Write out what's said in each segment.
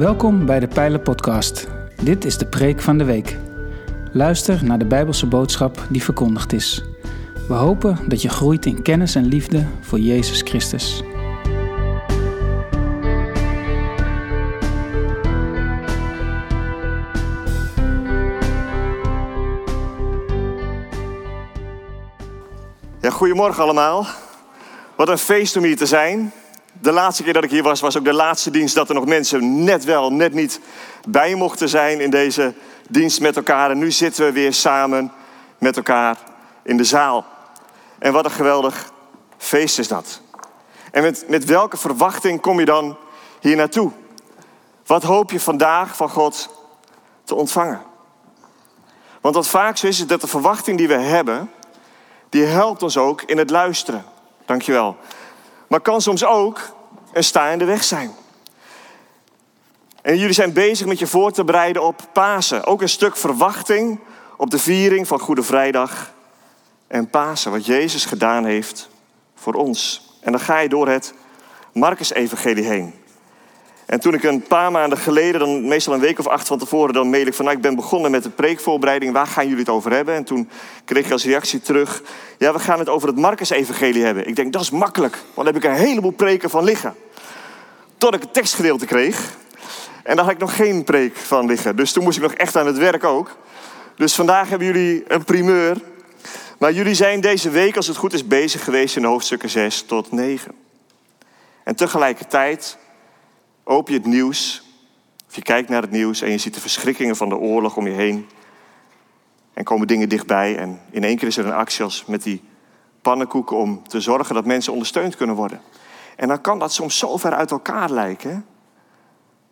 Welkom bij de Pijlen Podcast. Dit is de preek van de week. Luister naar de Bijbelse boodschap die verkondigd is. We hopen dat je groeit in kennis en liefde voor Jezus Christus. Ja, goedemorgen allemaal. Wat een feest om hier te zijn. De laatste keer dat ik hier was, was ook de laatste dienst dat er nog mensen net wel, net niet bij mochten zijn in deze dienst met elkaar. En nu zitten we weer samen met elkaar in de zaal. En wat een geweldig feest is dat. En met, met welke verwachting kom je dan hier naartoe? Wat hoop je vandaag van God te ontvangen? Want wat vaak zo is, is dat de verwachting die we hebben, die helpt ons ook in het luisteren. Dankjewel. Maar kan soms ook een sta in de weg zijn. En jullie zijn bezig met je voor te bereiden op Pasen. Ook een stuk verwachting op de viering van Goede Vrijdag en Pasen. Wat Jezus gedaan heeft voor ons. En dan ga je door het Marcus-evangelie heen. En toen ik een paar maanden geleden, dan meestal een week of acht van tevoren, dan mail ik van nou, ik ben begonnen met de preekvoorbereiding, waar gaan jullie het over hebben? En toen kreeg ik als reactie terug, ja, we gaan het over het Marcus-evangelie hebben. Ik denk, dat is makkelijk, want dan heb ik een heleboel preken van liggen. Tot ik het tekstgedeelte kreeg. En daar had ik nog geen preek van liggen. Dus toen moest ik nog echt aan het werk ook. Dus vandaag hebben jullie een primeur. Maar jullie zijn deze week, als het goed is, bezig geweest in hoofdstukken 6 tot 9. En tegelijkertijd open je het nieuws, of je kijkt naar het nieuws en je ziet de verschrikkingen van de oorlog om je heen. En komen dingen dichtbij en in één keer is er een actie als met die pannenkoeken om te zorgen dat mensen ondersteund kunnen worden. En dan kan dat soms zo ver uit elkaar lijken.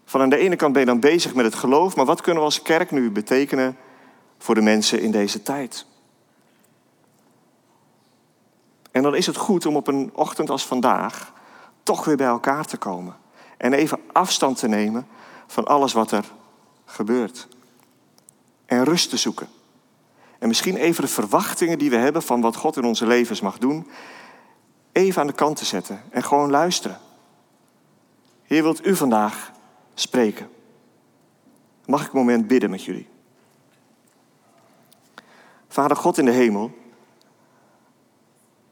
Van aan de ene kant ben je dan bezig met het geloof, maar wat kunnen we als kerk nu betekenen voor de mensen in deze tijd? En dan is het goed om op een ochtend als vandaag toch weer bij elkaar te komen. En even afstand te nemen van alles wat er gebeurt. En rust te zoeken. En misschien even de verwachtingen die we hebben van wat God in onze levens mag doen, even aan de kant te zetten en gewoon luisteren. Heer, wilt u vandaag spreken? Mag ik een moment bidden met jullie? Vader God in de hemel,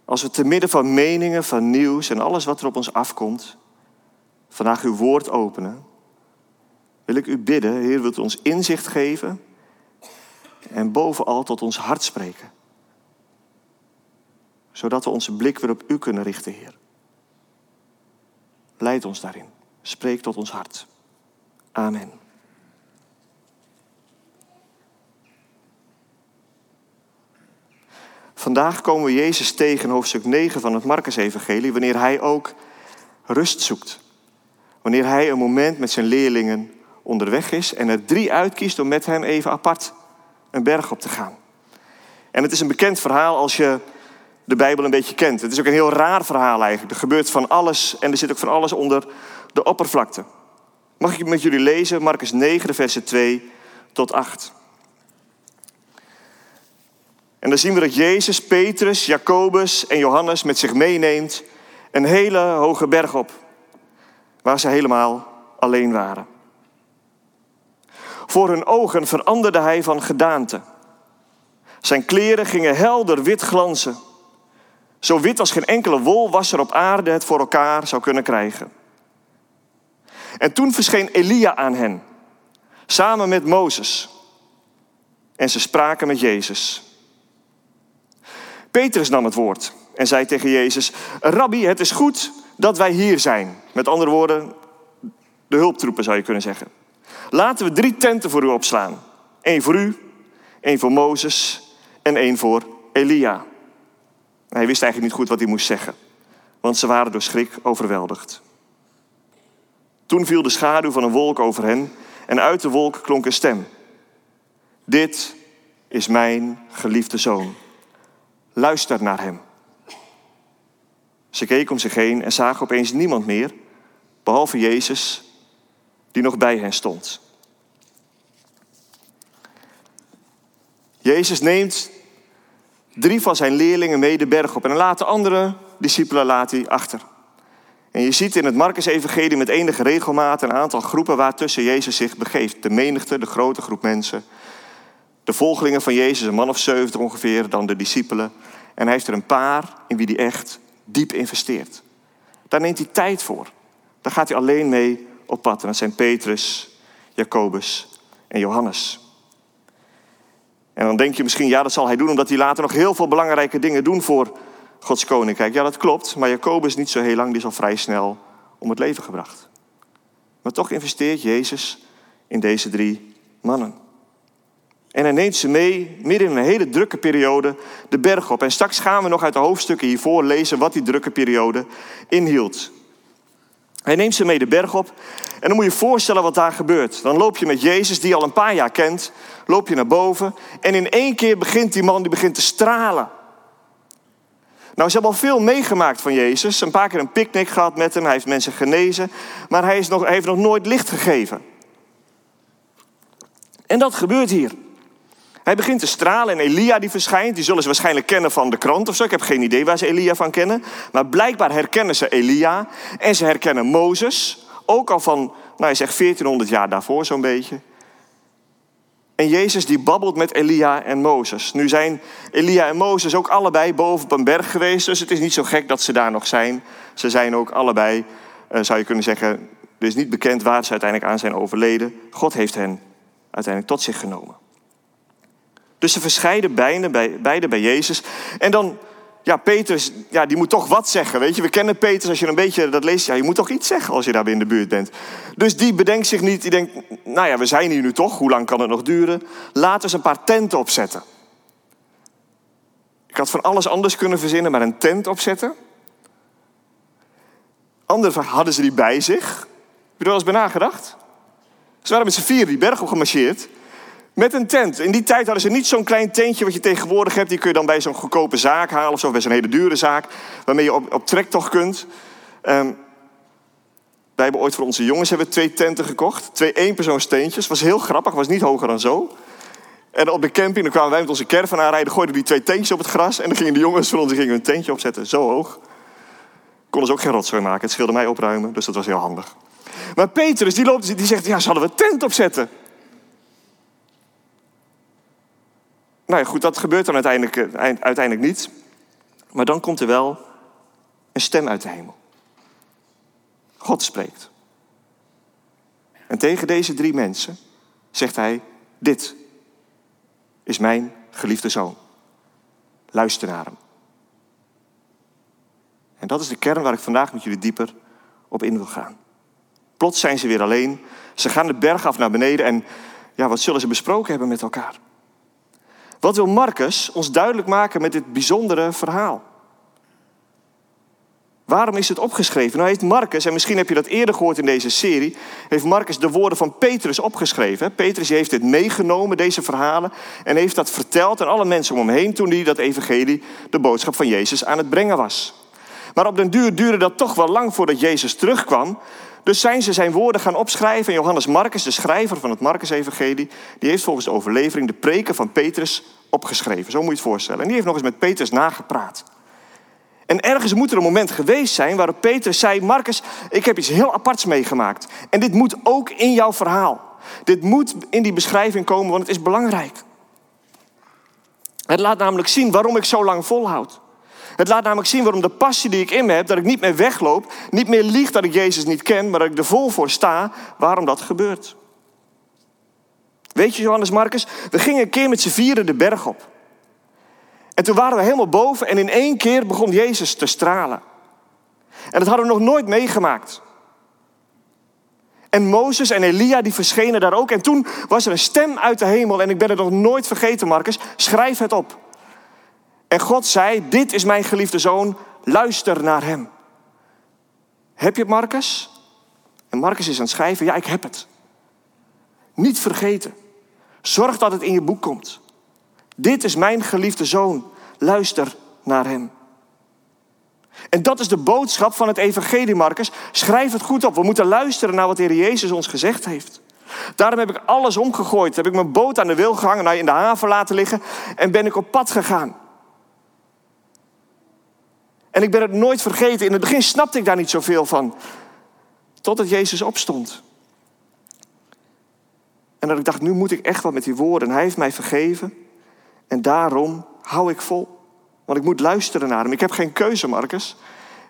als we te midden van meningen, van nieuws en alles wat er op ons afkomt, vandaag uw woord openen, wil ik u bidden, Heer, wilt u ons inzicht geven en bovenal tot ons hart spreken. Zodat we onze blik weer op u kunnen richten, Heer. Leid ons daarin. Spreek tot ons hart. Amen. Vandaag komen we Jezus tegen hoofdstuk 9 van het Marcus-evangelie, wanneer hij ook rust zoekt. Wanneer hij een moment met zijn leerlingen onderweg is en er drie uitkiest om met hem even apart een berg op te gaan. En het is een bekend verhaal als je de Bijbel een beetje kent. Het is ook een heel raar verhaal eigenlijk. Er gebeurt van alles en er zit ook van alles onder de oppervlakte. Mag ik met jullie lezen, Marcus 9, versen 2 tot 8. En dan zien we dat Jezus, Petrus, Jacobus en Johannes met zich meeneemt een hele hoge berg op waar ze helemaal alleen waren. Voor hun ogen veranderde hij van gedaante. Zijn kleren gingen helder wit glanzen. Zo wit als geen enkele wolwasser op aarde het voor elkaar zou kunnen krijgen. En toen verscheen Elia aan hen, samen met Mozes. En ze spraken met Jezus. Petrus nam het woord en zei tegen Jezus: Rabbi, het is goed dat wij hier zijn. Met andere woorden, de hulptroepen zou je kunnen zeggen. Laten we drie tenten voor u opslaan. Eén voor u, één voor Mozes en één voor Elia. Hij wist eigenlijk niet goed wat hij moest zeggen, want ze waren door schrik overweldigd. Toen viel de schaduw van een wolk over hen en uit de wolk klonk een stem. Dit is mijn geliefde zoon. Luister naar hem. Ze keken om zich heen en zagen opeens niemand meer, behalve Jezus, die nog bij hen stond. Jezus neemt drie van zijn leerlingen mee de berg op en laat de andere discipelen laat hij achter. En je ziet in het Marcus-evangelie met enige regelmaat een aantal groepen waartussen Jezus zich begeeft. De menigte, de grote groep mensen. De volgelingen van Jezus, een man of zeventig ongeveer, dan de discipelen. En hij heeft er een paar in wie hij echt diep investeert. Daar neemt hij tijd voor. Daar gaat hij alleen mee op pad. Dat zijn Petrus, Jacobus en Johannes. En dan denk je misschien, ja, dat zal hij doen omdat hij later nog heel veel belangrijke dingen doen voor Gods koninkrijk. Ja, dat klopt, maar Jacobus niet zo heel lang, die is al vrij snel om het leven gebracht. Maar toch investeert Jezus in deze drie mannen. En hij neemt ze mee, midden in een hele drukke periode, de berg op. En straks gaan we nog uit de hoofdstukken hiervoor lezen wat die drukke periode inhield. Hij neemt ze mee de berg op. En dan moet je je voorstellen wat daar gebeurt. Dan loop je met Jezus, die je al een paar jaar kent, loop je naar boven. En in één keer begint die man die begint te stralen. Nou, ze hebben al veel meegemaakt van Jezus. Een paar keer een picknick gehad met hem. Hij heeft mensen genezen. Maar hij, is nog, hij heeft nog nooit licht gegeven. En dat gebeurt hier. Hij begint te stralen en Elia die verschijnt. Die zullen ze waarschijnlijk kennen van de krant of zo. Ik heb geen idee waar ze Elia van kennen. Maar blijkbaar herkennen ze Elia. En ze herkennen Mozes. Ook al van, nou je zegt 1400 jaar daarvoor zo'n beetje. En Jezus die babbelt met Elia en Mozes. Nu zijn Elia en Mozes ook allebei boven op een berg geweest. Dus het is niet zo gek dat ze daar nog zijn. Ze zijn ook allebei, eh, zou je kunnen zeggen... Het is niet bekend waar ze uiteindelijk aan zijn overleden. God heeft hen uiteindelijk tot zich genomen. Dus ze verscheiden beide bij, beide bij Jezus. En dan, ja, Petrus, ja, die moet toch wat zeggen. Weet je, we kennen Petrus, als je een beetje dat leest, ja, je moet toch iets zeggen als je daar in de buurt bent. Dus die bedenkt zich niet, die denkt, nou ja, we zijn hier nu toch, hoe lang kan het nog duren? Laten we een paar tenten opzetten. Ik had van alles anders kunnen verzinnen, maar een tent opzetten. Andere hadden ze die bij zich? Heb je er wel eens bij nagedacht? Ze waren met z'n vier die berg op gemarcheerd. Met een tent. In die tijd hadden ze niet zo'n klein tentje wat je tegenwoordig hebt. Die kun je dan bij zo'n goedkope zaak halen of zo, bij zo'n hele dure zaak. Waarmee je op, op trektocht kunt. Um, wij hebben ooit voor onze jongens hebben twee tenten gekocht. Twee eenpersoonsteentjes. Was heel grappig, was niet hoger dan zo. En op de camping, dan kwamen wij met onze caravan aanrijden, gooiden die twee tentjes op het gras. En dan gingen de jongens van ons gingen hun tentje opzetten, zo hoog. Konden ze ook geen rotzooi maken, het scheelde mij opruimen, dus dat was heel handig. Maar Petrus, die, loopt, die zegt, ja, zullen we tent opzetten? Nou ja, goed, dat gebeurt dan uiteindelijk, eh, uiteindelijk niet. Maar dan komt er wel een stem uit de hemel. God spreekt. En tegen deze drie mensen zegt hij: Dit is mijn geliefde zoon. Luister naar hem. En dat is de kern waar ik vandaag met jullie dieper op in wil gaan. Plots zijn ze weer alleen. Ze gaan de berg af naar beneden en ja, wat zullen ze besproken hebben met elkaar? Wat wil Marcus ons duidelijk maken met dit bijzondere verhaal? Waarom is het opgeschreven? Nou heeft Marcus, en misschien heb je dat eerder gehoord in deze serie, heeft Marcus de woorden van Petrus opgeschreven. Petrus heeft dit meegenomen, deze verhalen, en heeft dat verteld aan alle mensen om hem heen toen hij dat evangelie, de boodschap van Jezus, aan het brengen was. Maar op den duur duurde dat toch wel lang voordat Jezus terugkwam. Dus zijn ze zijn woorden gaan opschrijven. En Johannes Marcus, de schrijver van het Marcus-evangelie, die heeft volgens de overlevering de preken van Petrus opgeschreven. Zo moet je het voorstellen. En die heeft nog eens met Petrus nagepraat. En ergens moet er een moment geweest zijn waarop Petrus zei: Marcus, ik heb iets heel aparts meegemaakt. En dit moet ook in jouw verhaal. Dit moet in die beschrijving komen, want het is belangrijk. Het laat namelijk zien waarom ik zo lang volhoud. Het laat namelijk zien waarom de passie die ik in me heb, dat ik niet meer wegloop, niet meer lieg dat ik Jezus niet ken, maar dat ik er vol voor sta, waarom dat gebeurt. Weet je, Johannes Marcus, we gingen een keer met z'n vieren de berg op. En toen waren we helemaal boven en in één keer begon Jezus te stralen. En dat hadden we nog nooit meegemaakt. En Mozes en Elia die verschenen daar ook. En toen was er een stem uit de hemel. En ik ben het nog nooit vergeten, Marcus. Schrijf het op. En God zei, dit is mijn geliefde zoon, luister naar hem. Heb je het, Marcus? En Marcus is aan het schrijven, ja, ik heb het. Niet vergeten. Zorg dat het in je boek komt. Dit is mijn geliefde zoon, luister naar hem. En dat is de boodschap van het evangelie, Marcus. Schrijf het goed op. We moeten luisteren naar wat de Heer Jezus ons gezegd heeft. Daarom heb ik alles omgegooid. Heb ik mijn boot aan de wil gehangen, nou, in de haven laten liggen en ben ik op pad gegaan. En ik ben het nooit vergeten. In het begin snapte ik daar niet zoveel van. Totdat Jezus opstond. En dat ik dacht, nu moet ik echt wat met die woorden. Hij heeft mij vergeven. En daarom hou ik vol. Want ik moet luisteren naar hem. Ik heb geen keuze, Marcus.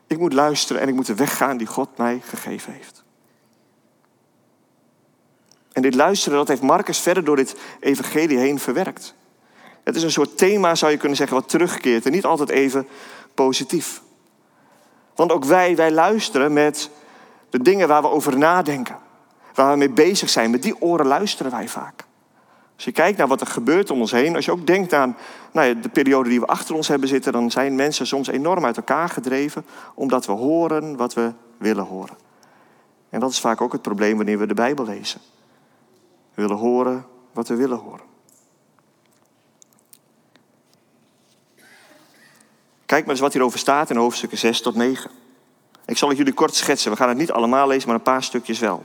Ik moet luisteren en ik moet de weg gaan die God mij gegeven heeft. En dit luisteren, dat heeft Marcus verder door dit evangelie heen verwerkt. Het is een soort thema, zou je kunnen zeggen, wat terugkeert. En niet altijd even positief. Want ook wij, wij luisteren met de dingen waar we over nadenken. Waar we mee bezig zijn. Met die oren luisteren wij vaak. Als je kijkt naar wat er gebeurt om ons heen, als je ook denkt aan nou ja, de periode die we achter ons hebben zitten, dan zijn mensen soms enorm uit elkaar gedreven, omdat we horen wat we willen horen. En dat is vaak ook het probleem wanneer we de Bijbel lezen. We willen horen wat we willen horen. Kijk maar eens wat hierover staat in hoofdstukken 6 tot 9. Ik zal het jullie kort schetsen. We gaan het niet allemaal lezen, maar een paar stukjes wel.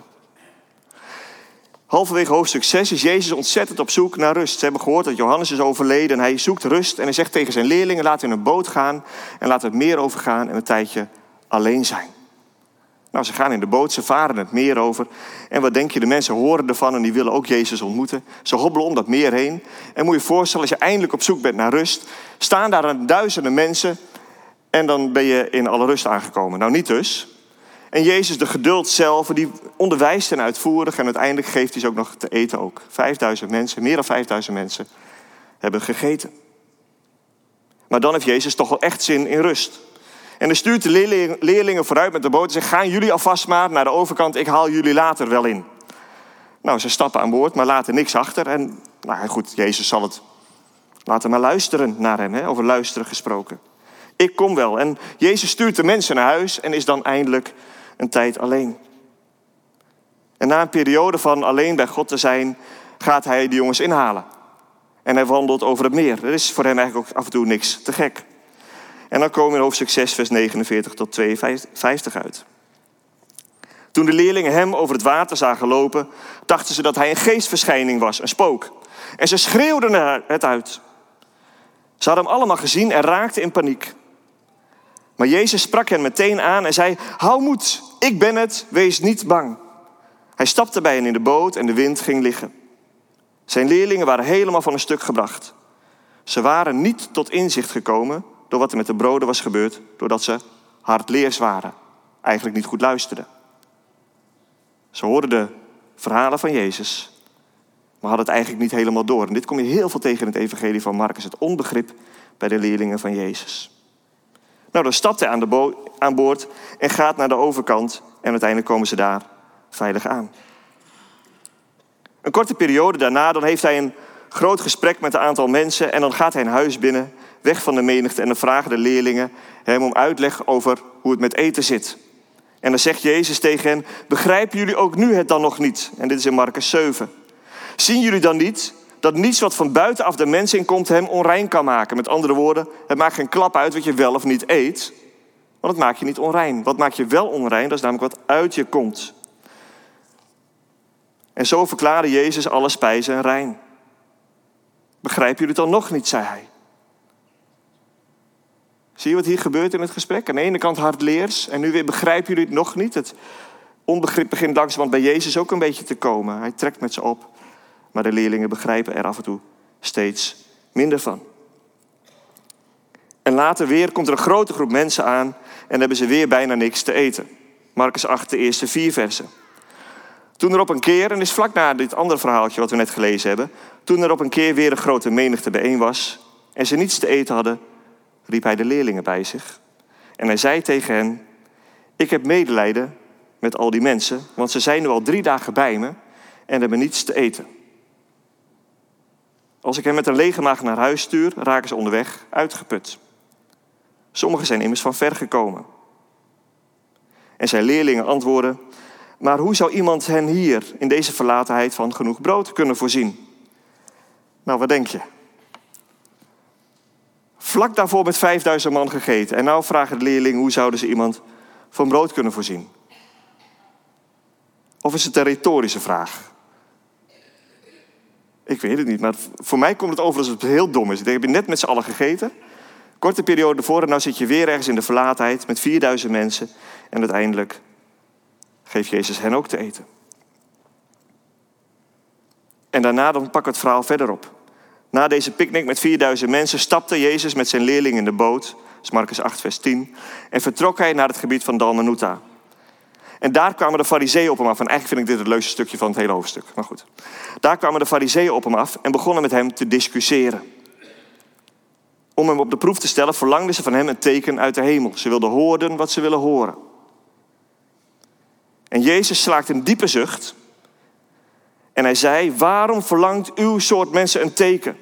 Halverwege hoofdstuk 6 is Jezus ontzettend op zoek naar rust. Ze hebben gehoord dat Johannes is overleden en hij zoekt rust. En hij zegt tegen zijn leerlingen, we in een boot gaan en we het meer overgaan en een tijdje alleen zijn. Nou, ze gaan in de boot, ze varen het meer over. En wat denk je, de mensen horen ervan en die willen ook Jezus ontmoeten. Ze hobbelen om dat meer heen. En moet je je voorstellen, als je eindelijk op zoek bent naar rust, staan daar duizenden mensen en dan ben je in alle rust aangekomen. Nou, niet dus. En Jezus, de geduld zelf, die onderwijst hen uitvoerig en uiteindelijk geeft hij ze ook nog te eten ook. Vijfduizend mensen, meer dan vijfduizend mensen, hebben gegeten. Maar dan heeft Jezus toch wel echt zin in rust. En dan stuurt de leerlingen vooruit met de boot en zegt: Gaan jullie alvast maar naar de overkant, ik haal jullie later wel in. Nou, ze stappen aan boord, maar laten niks achter. En nou goed, Jezus zal het laten maar luisteren naar hem, hè? over luisteren gesproken. Ik kom wel. En Jezus stuurt de mensen naar huis en is dan eindelijk een tijd alleen. En na een periode van alleen bij God te zijn, gaat hij de jongens inhalen. En hij wandelt over het meer. Er is voor hem eigenlijk ook af en toe niks te gek. En dan komen we in hoofdstuk 6, vers 49 tot 52 uit. Toen de leerlingen hem over het water zagen lopen, dachten ze dat hij een geestverschijning was, een spook. En ze schreeuwden het uit. Ze hadden hem allemaal gezien en raakten in paniek. Maar Jezus sprak hen meteen aan en zei: Hou moed, ik ben het, wees niet bang. Hij stapte bij hen in de boot en de wind ging liggen. Zijn leerlingen waren helemaal van een stuk gebracht. Ze waren niet tot inzicht gekomen door wat er met de broden was gebeurd, doordat ze hardleers waren, eigenlijk niet goed luisterden. Ze hoorden de verhalen van Jezus, maar hadden het eigenlijk niet helemaal door. En dit kom je heel veel tegen in het evangelie van Marcus, het onbegrip bij de leerlingen van Jezus. Nou, dan stapt hij aan, de aan boord en gaat naar de overkant en uiteindelijk komen ze daar veilig aan. Een korte periode daarna, dan heeft hij een groot gesprek met een aantal mensen en dan gaat hij een huis binnen, weg van de menigte en dan vragen de leerlingen hem om uitleg over hoe het met eten zit. En dan zegt Jezus tegen hen, begrijpen jullie ook nu het dan nog niet? En dit is in Marcus 7. Zien jullie dan niet dat niets wat van buitenaf de mens inkomt hem onrein kan maken. Met andere woorden, het maakt geen klap uit wat je wel of niet eet, want het maakt je niet onrein. Wat maakt je wel onrein, dat is namelijk wat uit je komt. En zo verklaarde Jezus alle spijzen rein. Begrijpen jullie het dan nog niet, zei hij. Zie je wat hier gebeurt in het gesprek? Aan de ene kant hardleers en nu weer begrijpen jullie het nog niet. Het onbegrip begint langzamerhand bij Jezus ook een beetje te komen. Hij trekt met ze op. Maar de leerlingen begrijpen er af en toe steeds minder van. En later weer komt er een grote groep mensen aan en hebben ze weer bijna niks te eten. Marcus 8, de eerste vier versen. Toen er op een keer, en is vlak na dit andere verhaaltje wat we net gelezen hebben, toen er op een keer weer een grote menigte bijeen was en ze niets te eten hadden, riep hij de leerlingen bij zich. En hij zei tegen hen, ik heb medelijden met al die mensen, want ze zijn nu al drie dagen bij me en hebben niets te eten. Als ik hen met een lege maag naar huis stuur, raken ze onderweg uitgeput. Sommigen zijn immers van ver gekomen. En zijn leerlingen antwoorden: Maar hoe zou iemand hen hier in deze verlatenheid van genoeg brood kunnen voorzien? Nou, wat denk je? Vlak daarvoor met 5000 man gegeten. En nou vragen de leerlingen: hoe zouden ze iemand van brood kunnen voorzien? Of is het een retorische vraag? Ik weet het niet, maar voor mij komt het over als het heel dom is. Ik heb je net met z'n allen gegeten? Korte periode ervoor en nou zit je weer ergens in de verlaatheid met 4000 mensen. En uiteindelijk geeft Jezus hen ook te eten. En daarna dan pak het verhaal verder op. Na deze picknick met 4000 mensen stapte Jezus met zijn leerling in de boot, dat is Marcus 8, vers 10, en vertrok hij naar het gebied van Dalmanuta. En daar kwamen de fariseeën op hem af. En eigenlijk vind ik dit het leukste stukje van het hele hoofdstuk. Maar goed. Daar kwamen de fariseeën op hem af en begonnen met hem te discussiëren. Om hem op de proef te stellen verlangden ze van hem een teken uit de hemel. Ze wilden horen wat ze willen horen. En Jezus slaakte een diepe zucht. En hij zei, waarom verlangt uw soort mensen een teken?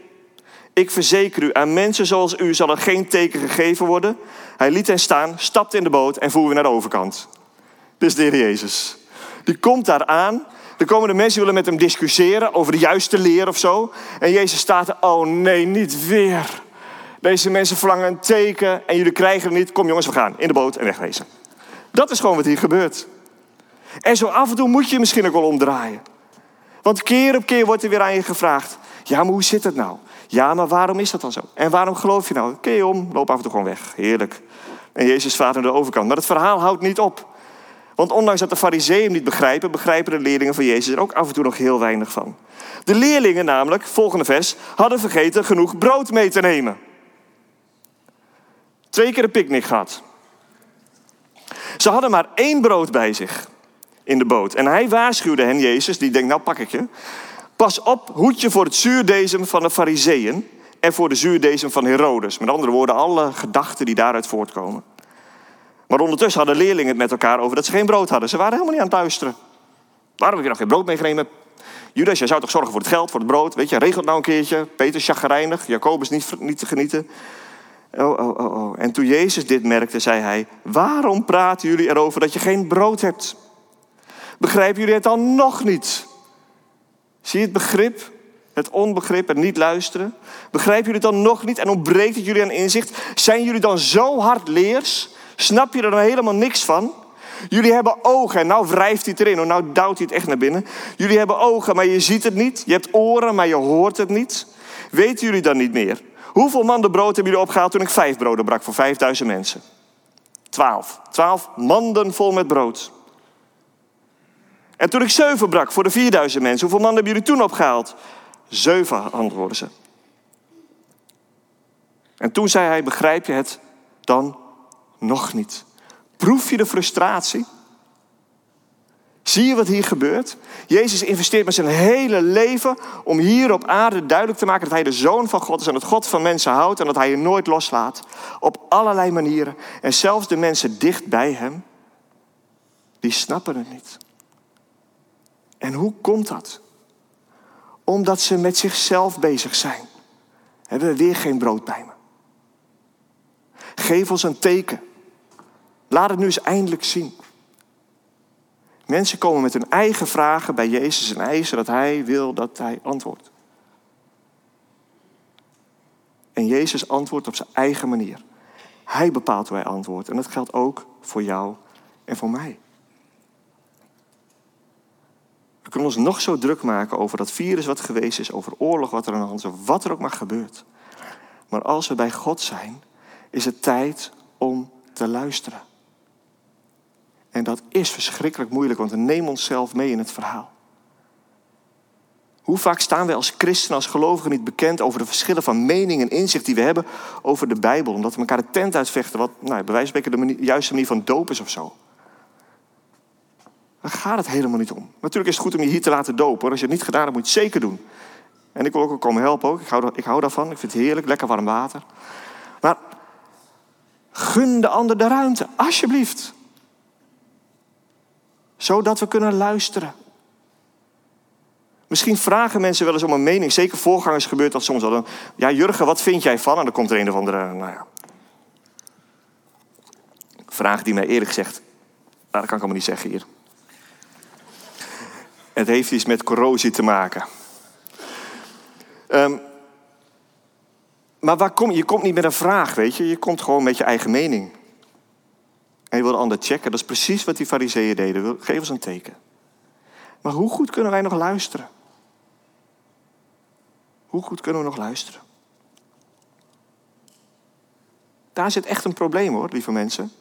Ik verzeker u, aan mensen zoals u zal er geen teken gegeven worden. Hij liet hen staan, stapte in de boot en voer weer naar de overkant. Dit is de Heer Jezus. Die komt daar aan. Er komen de mensen die willen met hem discussiëren over de juiste leer of zo. En Jezus staat er, oh nee, niet weer. Deze mensen verlangen een teken en jullie krijgen het niet. Kom jongens, we gaan in de boot en wegwezen. Dat is gewoon wat hier gebeurt. En zo af en toe moet je misschien ook wel omdraaien. Want keer op keer wordt er weer aan je gevraagd. Ja, maar hoe zit het nou? Ja, maar waarom is dat dan zo? En waarom geloof je nou? Je om, loop af en toe gewoon weg. Heerlijk. En Jezus vaart naar de overkant. Maar het verhaal houdt niet op. Want ondanks dat de fariseeën niet begrijpen, begrijpen de leerlingen van Jezus er ook af en toe nog heel weinig van. De leerlingen namelijk, volgende vers, hadden vergeten genoeg brood mee te nemen. Twee keer een picknick gehad. Ze hadden maar één brood bij zich in de boot. En hij waarschuwde hen, Jezus, die denkt, nou pak ik je. Pas op, hoedje voor het zuurdezem van de fariseeën en voor de zuurdezem van Herodes. Met andere woorden, alle gedachten die daaruit voortkomen. Maar ondertussen hadden leerlingen het met elkaar over dat ze geen brood hadden. Ze waren helemaal niet aan het luisteren. Waarom heb je nog geen brood meegenomen? Judas, jij zou toch zorgen voor het geld, voor het brood? Weet je, regelt nou een keertje. Peter chagrijnig, Jacobus niet, niet te genieten. Oh, oh, oh, oh. En toen Jezus dit merkte, zei hij: Waarom praten jullie erover dat je geen brood hebt? Begrijpen jullie het dan nog niet? Zie je het begrip? Het onbegrip, het niet luisteren? Begrijpen jullie het dan nog niet en ontbreekt het jullie aan inzicht? Zijn jullie dan zo hard leers? Snap je er dan helemaal niks van? Jullie hebben ogen en nou wrijft hij erin, nou duwt hij het echt naar binnen. Jullie hebben ogen, maar je ziet het niet. Je hebt oren, maar je hoort het niet. Weten jullie dan niet meer? Hoeveel manden brood hebben jullie opgehaald toen ik vijf broden brak voor vijfduizend mensen? Twaalf. Twaalf manden vol met brood. En toen ik zeven brak voor de 4000 mensen, hoeveel mannen hebben jullie toen opgehaald? Zeven, antwoorden ze. En toen zei hij, begrijp je het dan nog niet? Proef je de frustratie? Zie je wat hier gebeurt? Jezus investeert met zijn hele leven om hier op aarde duidelijk te maken dat hij de zoon van God is en dat God van mensen houdt en dat hij je nooit loslaat. Op allerlei manieren. En zelfs de mensen dicht bij hem, die snappen het niet. En hoe komt dat? Omdat ze met zichzelf bezig zijn. Hebben we weer geen brood bij me. Geef ons een teken. Laat het nu eens eindelijk zien. Mensen komen met hun eigen vragen bij Jezus en eisen dat Hij wil dat Hij antwoordt. En Jezus antwoordt op zijn eigen manier. Hij bepaalt hoe hij antwoordt. En dat geldt ook voor jou en voor mij. We kunnen ons nog zo druk maken over dat virus wat geweest is, over oorlog wat er aan de hand is, wat er ook maar gebeurt. Maar als we bij God zijn, is het tijd om te luisteren. En dat is verschrikkelijk moeilijk, want we nemen onszelf mee in het verhaal. Hoe vaak staan wij als christenen, als gelovigen niet bekend over de verschillen van mening en inzicht die we hebben over de Bijbel? Omdat we elkaar de tent uitvechten, wat nou, bij wijze van spreken de juiste manier van doop is of zo. Daar gaat het helemaal niet om. Natuurlijk is het goed om je hier te laten dopen. Als je het niet gedaan hebt, moet je het zeker doen. En ik wil ook komen helpen ook. Ik hou, ik hou daarvan. Ik vind het heerlijk. Lekker warm water. Maar gun de ander de ruimte. Alsjeblieft. Zodat we kunnen luisteren. Misschien vragen mensen wel eens om een mening. Zeker voorgangers gebeurt dat soms al. Ja, Jurgen, wat vind jij van? En dan komt er een of andere, nou ja. Vraag die mij eerlijk gezegd, nou, dat kan ik allemaal niet zeggen hier. Het heeft iets met corrosie te maken. Um, maar waar kom, je komt niet met een vraag, weet je. Je komt gewoon met je eigen mening. En je wil de ander checken. Dat is precies wat die fariseeën deden. Geef ons een teken. Maar hoe goed kunnen wij nog luisteren? Hoe goed kunnen we nog luisteren? Daar zit echt een probleem hoor, lieve mensen.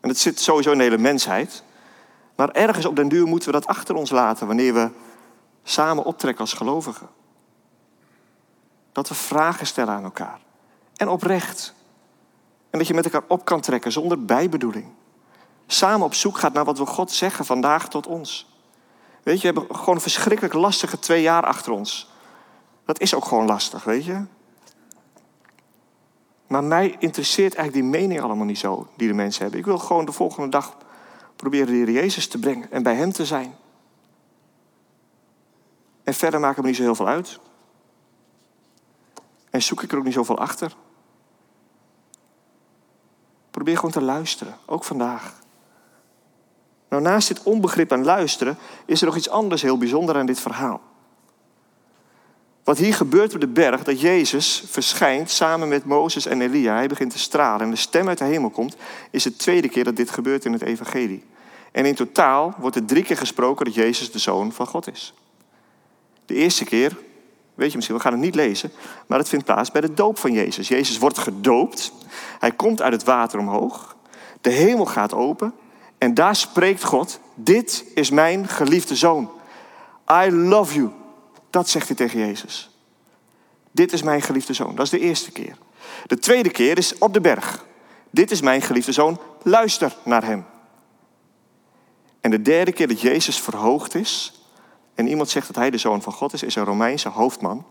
En het zit sowieso in de hele mensheid. Maar ergens op den duur moeten we dat achter ons laten wanneer we samen optrekken als gelovigen. Dat we vragen stellen aan elkaar. En oprecht. En dat je met elkaar op kan trekken zonder bijbedoeling. Samen op zoek gaat naar wat we God zeggen vandaag tot ons. Weet je, we hebben gewoon een verschrikkelijk lastige twee jaar achter ons. Dat is ook gewoon lastig, weet je. Maar mij interesseert eigenlijk die mening allemaal niet zo die de mensen hebben. Ik wil gewoon de volgende dag proberen de Heer Jezus te brengen en bij Hem te zijn. En verder maakt me niet zo heel veel uit. En zoek ik er ook niet zoveel achter. Probeer gewoon te luisteren, ook vandaag. Nou, naast dit onbegrip aan luisteren is er nog iets anders heel bijzonder aan dit verhaal. Wat hier gebeurt op de berg, dat Jezus verschijnt samen met Mozes en Elia. Hij begint te stralen en de stem uit de hemel komt, is de tweede keer dat dit gebeurt in het evangelie. En in totaal wordt er drie keer gesproken dat Jezus de Zoon van God is. De eerste keer, weet je misschien, we gaan het niet lezen, maar het vindt plaats bij de doop van Jezus. Jezus wordt gedoopt, hij komt uit het water omhoog, de hemel gaat open en daar spreekt God, dit is mijn geliefde Zoon. I love you. Dat zegt hij tegen Jezus. Dit is mijn geliefde zoon. Dat is de eerste keer. De tweede keer is op de berg. Dit is mijn geliefde zoon. Luister naar hem. En de derde keer dat Jezus verhoogd is en iemand zegt dat hij de zoon van God is, is een Romeinse hoofdman.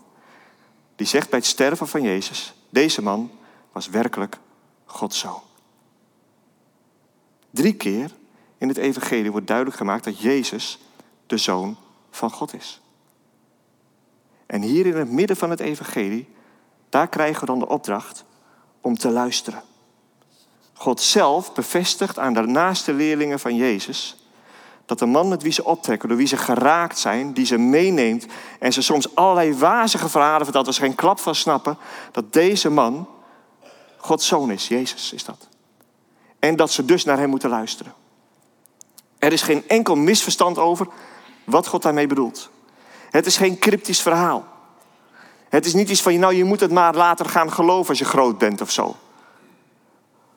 Die zegt bij het sterven van Jezus, deze man was werkelijk Gods zoon. Drie keer in het evangelie wordt duidelijk gemaakt dat Jezus de zoon van God is. En hier in het midden van het evangelie, daar krijgen we dan de opdracht om te luisteren. God zelf bevestigt aan de naaste leerlingen van Jezus dat de man met wie ze optrekken, door wie ze geraakt zijn, die ze meeneemt en ze soms allerlei wazige verhalen vertelt, waar ze geen klap van snappen, dat deze man Gods zoon is, Jezus is dat. En dat ze dus naar hem moeten luisteren. Er is geen enkel misverstand over wat God daarmee bedoelt. Het is geen cryptisch verhaal. Het is niet iets van, nou je moet het maar later gaan geloven als je groot bent of zo.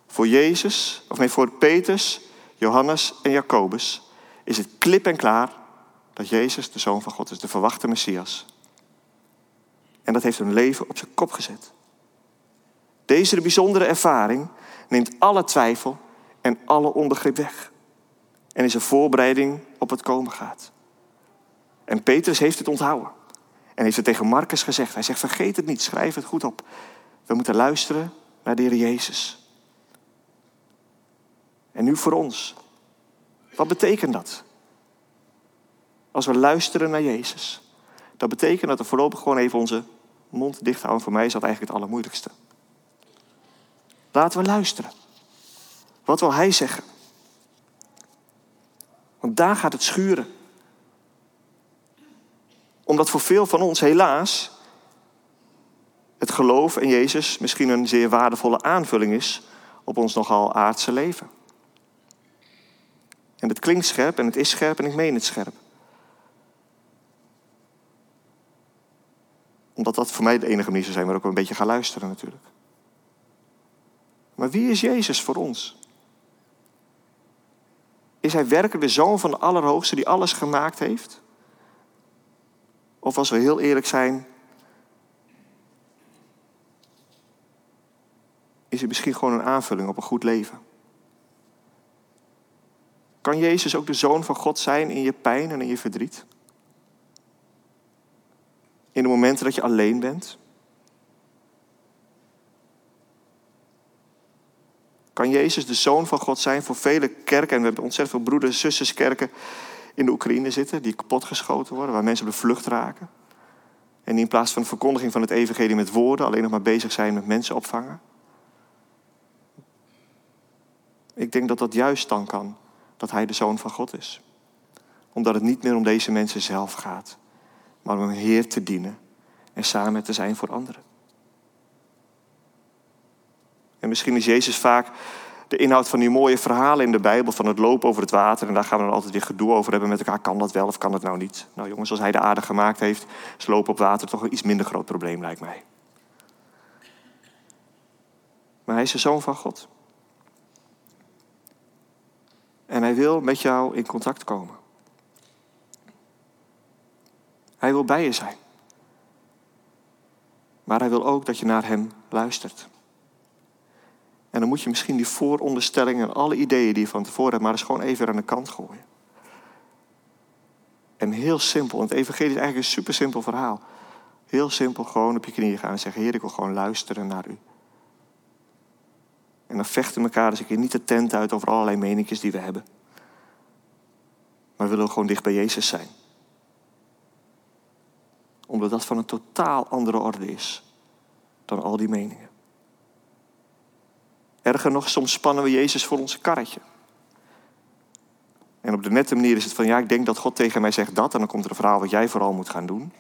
Voor Jezus, of nee, voor Petrus, Johannes en Jacobus is het klip en klaar dat Jezus de Zoon van God is, de verwachte Messias. En dat heeft hun leven op zijn kop gezet. Deze bijzondere ervaring neemt alle twijfel en alle onbegrip weg. En is een voorbereiding op het komen gaat. En Petrus heeft het onthouden. En heeft het tegen Marcus gezegd. Hij zegt, vergeet het niet, schrijf het goed op. We moeten luisteren naar de Heer Jezus. En nu voor ons. Wat betekent dat? Als we luisteren naar Jezus. Dat betekent dat we voorlopig gewoon even onze mond dicht houden. Voor mij is dat eigenlijk het allermoeilijkste. Laten we luisteren. Wat wil Hij zeggen? Want daar gaat het schuren omdat voor veel van ons helaas het geloof in Jezus misschien een zeer waardevolle aanvulling is op ons nogal aardse leven. En het klinkt scherp en het is scherp en ik meen het scherp. Omdat dat voor mij de enige manier zou zijn waar ik een beetje ga luisteren natuurlijk. Maar wie is Jezus voor ons? Is hij werkelijk de zoon van de Allerhoogste die alles gemaakt heeft? Of als we heel eerlijk zijn, is het misschien gewoon een aanvulling op een goed leven. Kan Jezus ook de zoon van God zijn in je pijn en in je verdriet? In de momenten dat je alleen bent? Kan Jezus de zoon van God zijn voor vele kerken? En we hebben ontzettend veel broeders en zusterskerken in de Oekraïne zitten, die kapotgeschoten worden, waar mensen op de vlucht raken. En die in plaats van de verkondiging van het evangelie met woorden alleen nog maar bezig zijn met mensen opvangen. Ik denk dat dat juist dan kan, dat hij de zoon van God is. Omdat het niet meer om deze mensen zelf gaat, maar om een Heer te dienen en samen te zijn voor anderen. En misschien is Jezus vaak de inhoud van die mooie verhalen in de Bijbel, van het lopen over het water. En daar gaan we dan altijd weer gedoe over hebben met elkaar. Kan dat wel of kan dat nou niet? Nou jongens, als hij de aarde gemaakt heeft, is lopen op water toch een iets minder groot probleem, lijkt mij. Maar Hij is de zoon van God. En hij wil met jou in contact komen. Hij wil bij je zijn. Maar hij wil ook dat je naar hem luistert. En dan moet je misschien die vooronderstellingen en alle ideeën die je van tevoren hebt, maar eens gewoon even aan de kant gooien. En heel simpel, want het evangelie is eigenlijk een super simpel verhaal. Heel simpel gewoon op je knieën gaan en zeggen, Heer, ik wil gewoon luisteren naar u. En dan vechten we elkaar dus een keer niet de tent uit over allerlei meningjes die we hebben. Maar we willen gewoon dicht bij Jezus zijn. Omdat dat van een totaal andere orde is dan al die meningen. Erger nog, soms spannen we Jezus voor ons karretje. En op de nette manier is het van, ja, ik denk dat God tegen mij zegt dat. En dan komt er een verhaal wat jij vooral moet gaan doen.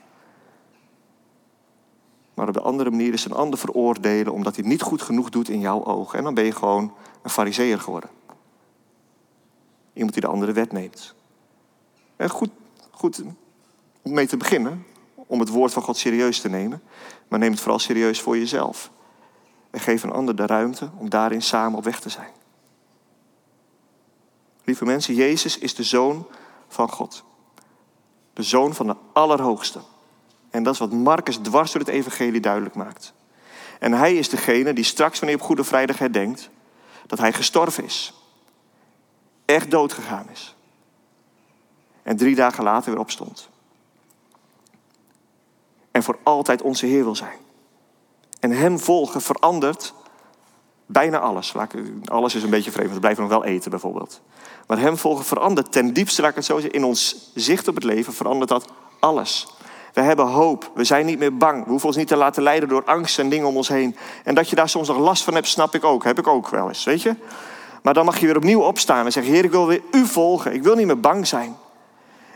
Maar op de andere manier is een ander veroordelen omdat hij niet goed genoeg doet in jouw ogen. En dan ben je gewoon een fariseer geworden. Iemand die de andere wet neemt. En goed, goed om mee te beginnen, om het woord van God serieus te nemen. Maar neem het vooral serieus voor jezelf. En geef een ander de ruimte om daarin samen op weg te zijn. Lieve mensen, Jezus is de zoon van God. De zoon van de Allerhoogste. En dat is wat Marcus dwars door het evangelie duidelijk maakt. En hij is degene die straks, wanneer op Goede Vrijdag herdenkt, dat hij gestorven is. Echt dood gegaan is. En drie dagen later weer opstond. En voor altijd onze Heer wil zijn. En hem volgen verandert bijna alles. Alles is een beetje vreemd, we blijven nog wel eten bijvoorbeeld. Maar hem volgen verandert ten diepste, laat ik het zo zeggen, in ons zicht op het leven verandert dat alles. We hebben hoop. We zijn niet meer bang. We hoeven ons niet te laten leiden door angst en dingen om ons heen. En dat je daar soms nog last van hebt, snap ik ook. Heb ik ook wel eens, weet je? Maar dan mag je weer opnieuw opstaan en zeggen: Heer, ik wil weer u volgen. Ik wil niet meer bang zijn.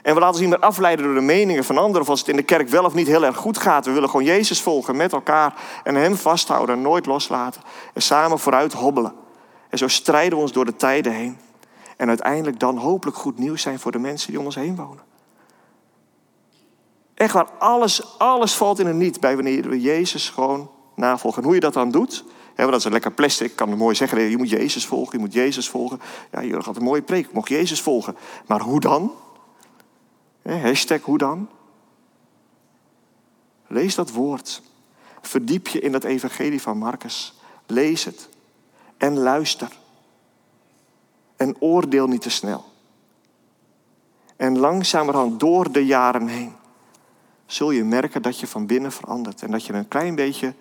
En we laten niet meer afleiden door de meningen van anderen. Of als het in de kerk wel of niet heel erg goed gaat. We willen gewoon Jezus volgen met elkaar. En hem vasthouden en nooit loslaten. En samen vooruit hobbelen. En zo strijden we ons door de tijden heen. En uiteindelijk dan hopelijk goed nieuws zijn voor de mensen die om ons heen wonen. Echt waar, alles, alles valt in het niet bij wanneer we Jezus gewoon navolgen. En hoe je dat dan doet, hè, dat is lekker plastic, ik kan het mooi zeggen, je moet Jezus volgen, je moet Jezus volgen. Ja, je had een mooie preek, ik mocht Jezus volgen. Maar hoe dan? Hashtag hoe dan? Lees dat woord. Verdiep je in dat evangelie van Marcus. Lees het. En luister. En oordeel niet te snel. En langzamerhand door de jaren heen zul je merken dat je van binnen verandert. En dat je een klein beetje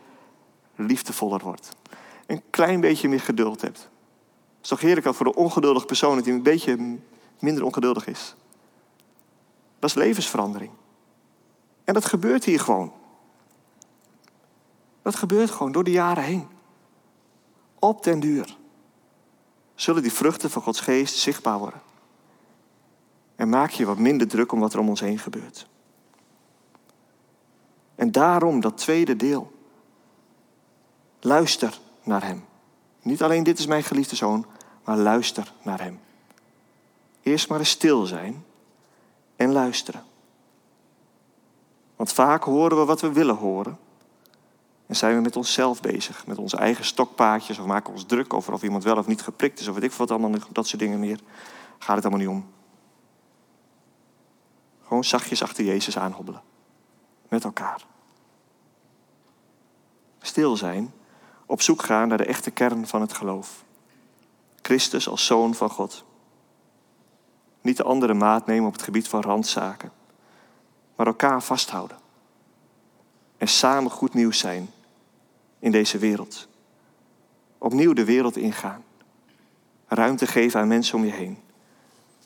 liefdevoller wordt. Een klein beetje meer geduld hebt. Het is toch heerlijk voor de ongeduldige persoon hij een beetje minder ongeduldig is. Dat is levensverandering. En dat gebeurt hier gewoon. Dat gebeurt gewoon door de jaren heen. Op den duur zullen die vruchten van Gods geest zichtbaar worden. En maak je wat minder druk om wat er om ons heen gebeurt. En daarom dat tweede deel. Luister naar Hem. Niet alleen dit is mijn geliefde zoon, maar luister naar Hem. Eerst maar eens stil zijn en luisteren. Want vaak horen we wat we willen horen. En zijn we met onszelf bezig, met onze eigen stokpaardjes, of maken ons druk over of iemand wel of niet geprikt is, of weet ik wat allemaal, dat soort dingen meer. Gaat het allemaal niet om. Gewoon zachtjes achter Jezus aanhobbelen met elkaar. Stil zijn, op zoek gaan naar de echte kern van het geloof. Christus als zoon van God. Niet de andere maat nemen op het gebied van randzaken, maar elkaar vasthouden. En samen goed nieuws zijn in deze wereld. Opnieuw de wereld ingaan. Ruimte geven aan mensen om je heen.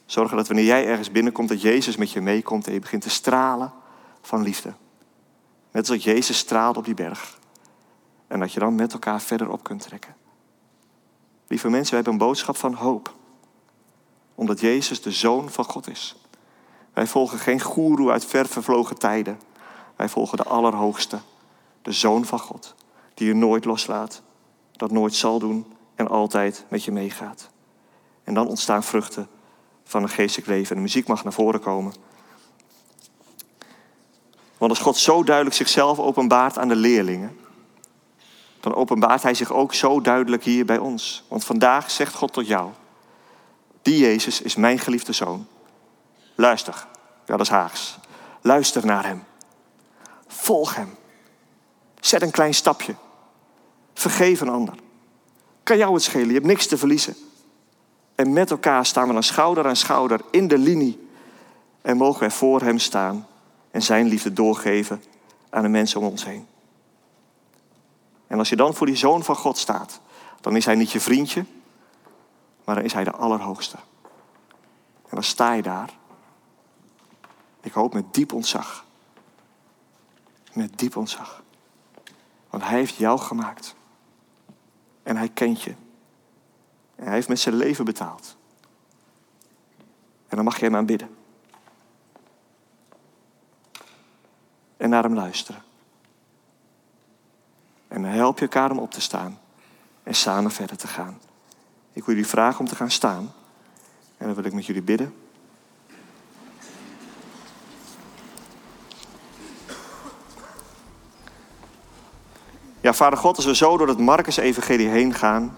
Zorgen dat wanneer jij ergens binnenkomt, dat Jezus met je meekomt en je begint te stralen van liefde. Net zoals Jezus straalde op die berg. En dat je dan met elkaar verder op kunt trekken. Lieve mensen, we hebben een boodschap van hoop. Omdat Jezus de Zoon van God is. Wij volgen geen goeroe uit ver vervlogen tijden. Wij volgen de Allerhoogste, de Zoon van God. Die je nooit loslaat, dat nooit zal doen en altijd met je meegaat. En dan ontstaan vruchten van een geestelijk leven. En de muziek mag naar voren komen. Want als God zo duidelijk zichzelf openbaart aan de leerlingen, dan openbaart Hij zich ook zo duidelijk hier bij ons. Want vandaag zegt God tot jou, die Jezus is mijn geliefde zoon. Luister, dat is Haags. Luister naar Hem. Volg Hem. Zet een klein stapje. Vergeef een ander. Kan jou het schelen, je hebt niks te verliezen. En met elkaar staan we dan schouder aan schouder in de linie. En mogen we voor Hem staan en Zijn liefde doorgeven aan de mensen om ons heen. En als je dan voor die Zoon van God staat, dan is Hij niet je vriendje, maar dan is Hij de Allerhoogste. En dan sta je daar. Ik hoop met diep ontzag. Met diep ontzag. Want Hij heeft jou gemaakt. En Hij kent je. En Hij heeft met zijn leven betaald. En dan mag je Hem aanbidden. En naar Hem luisteren. En dan help je elkaar om op te staan. En samen verder te gaan. Ik wil jullie vragen om te gaan staan. En dan wil ik met jullie bidden. Ja, Vader God, als we zo door het Marcus-evangelie heen gaan.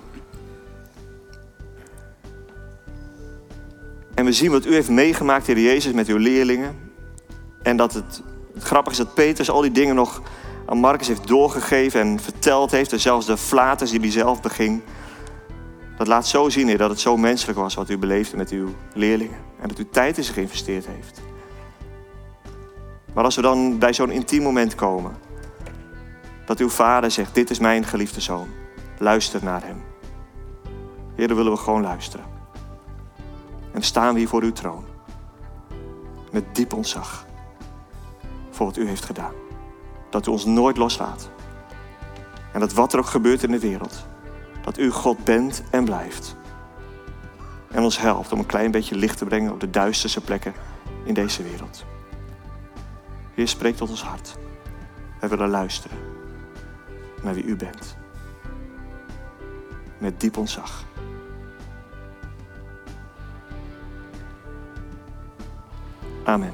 En we zien wat u heeft meegemaakt, Heer Jezus, met uw leerlingen. En dat het, het grappige is dat Petrus al die dingen nog aan Marcus heeft doorgegeven en verteld heeft. En zelfs de flaters die hij zelf beging. Dat laat zo zien, Heer, dat het zo menselijk was wat u beleefde met uw leerlingen. En dat u tijd in zich geïnvesteerd heeft. Maar als we dan bij zo'n intiem moment komen dat uw vader zegt, dit is mijn geliefde zoon. Luister naar hem. Heer, dan willen we gewoon luisteren. En staan we hier voor uw troon. Met diep ontzag. Voor wat u heeft gedaan. Dat u ons nooit loslaat. En dat wat er ook gebeurt in de wereld. Dat u God bent en blijft. En ons helpt om een klein beetje licht te brengen op de duisterste plekken in deze wereld. Heer, spreek tot ons hart. Wij willen luisteren naar wie u bent. Met diep ontzag. Amen.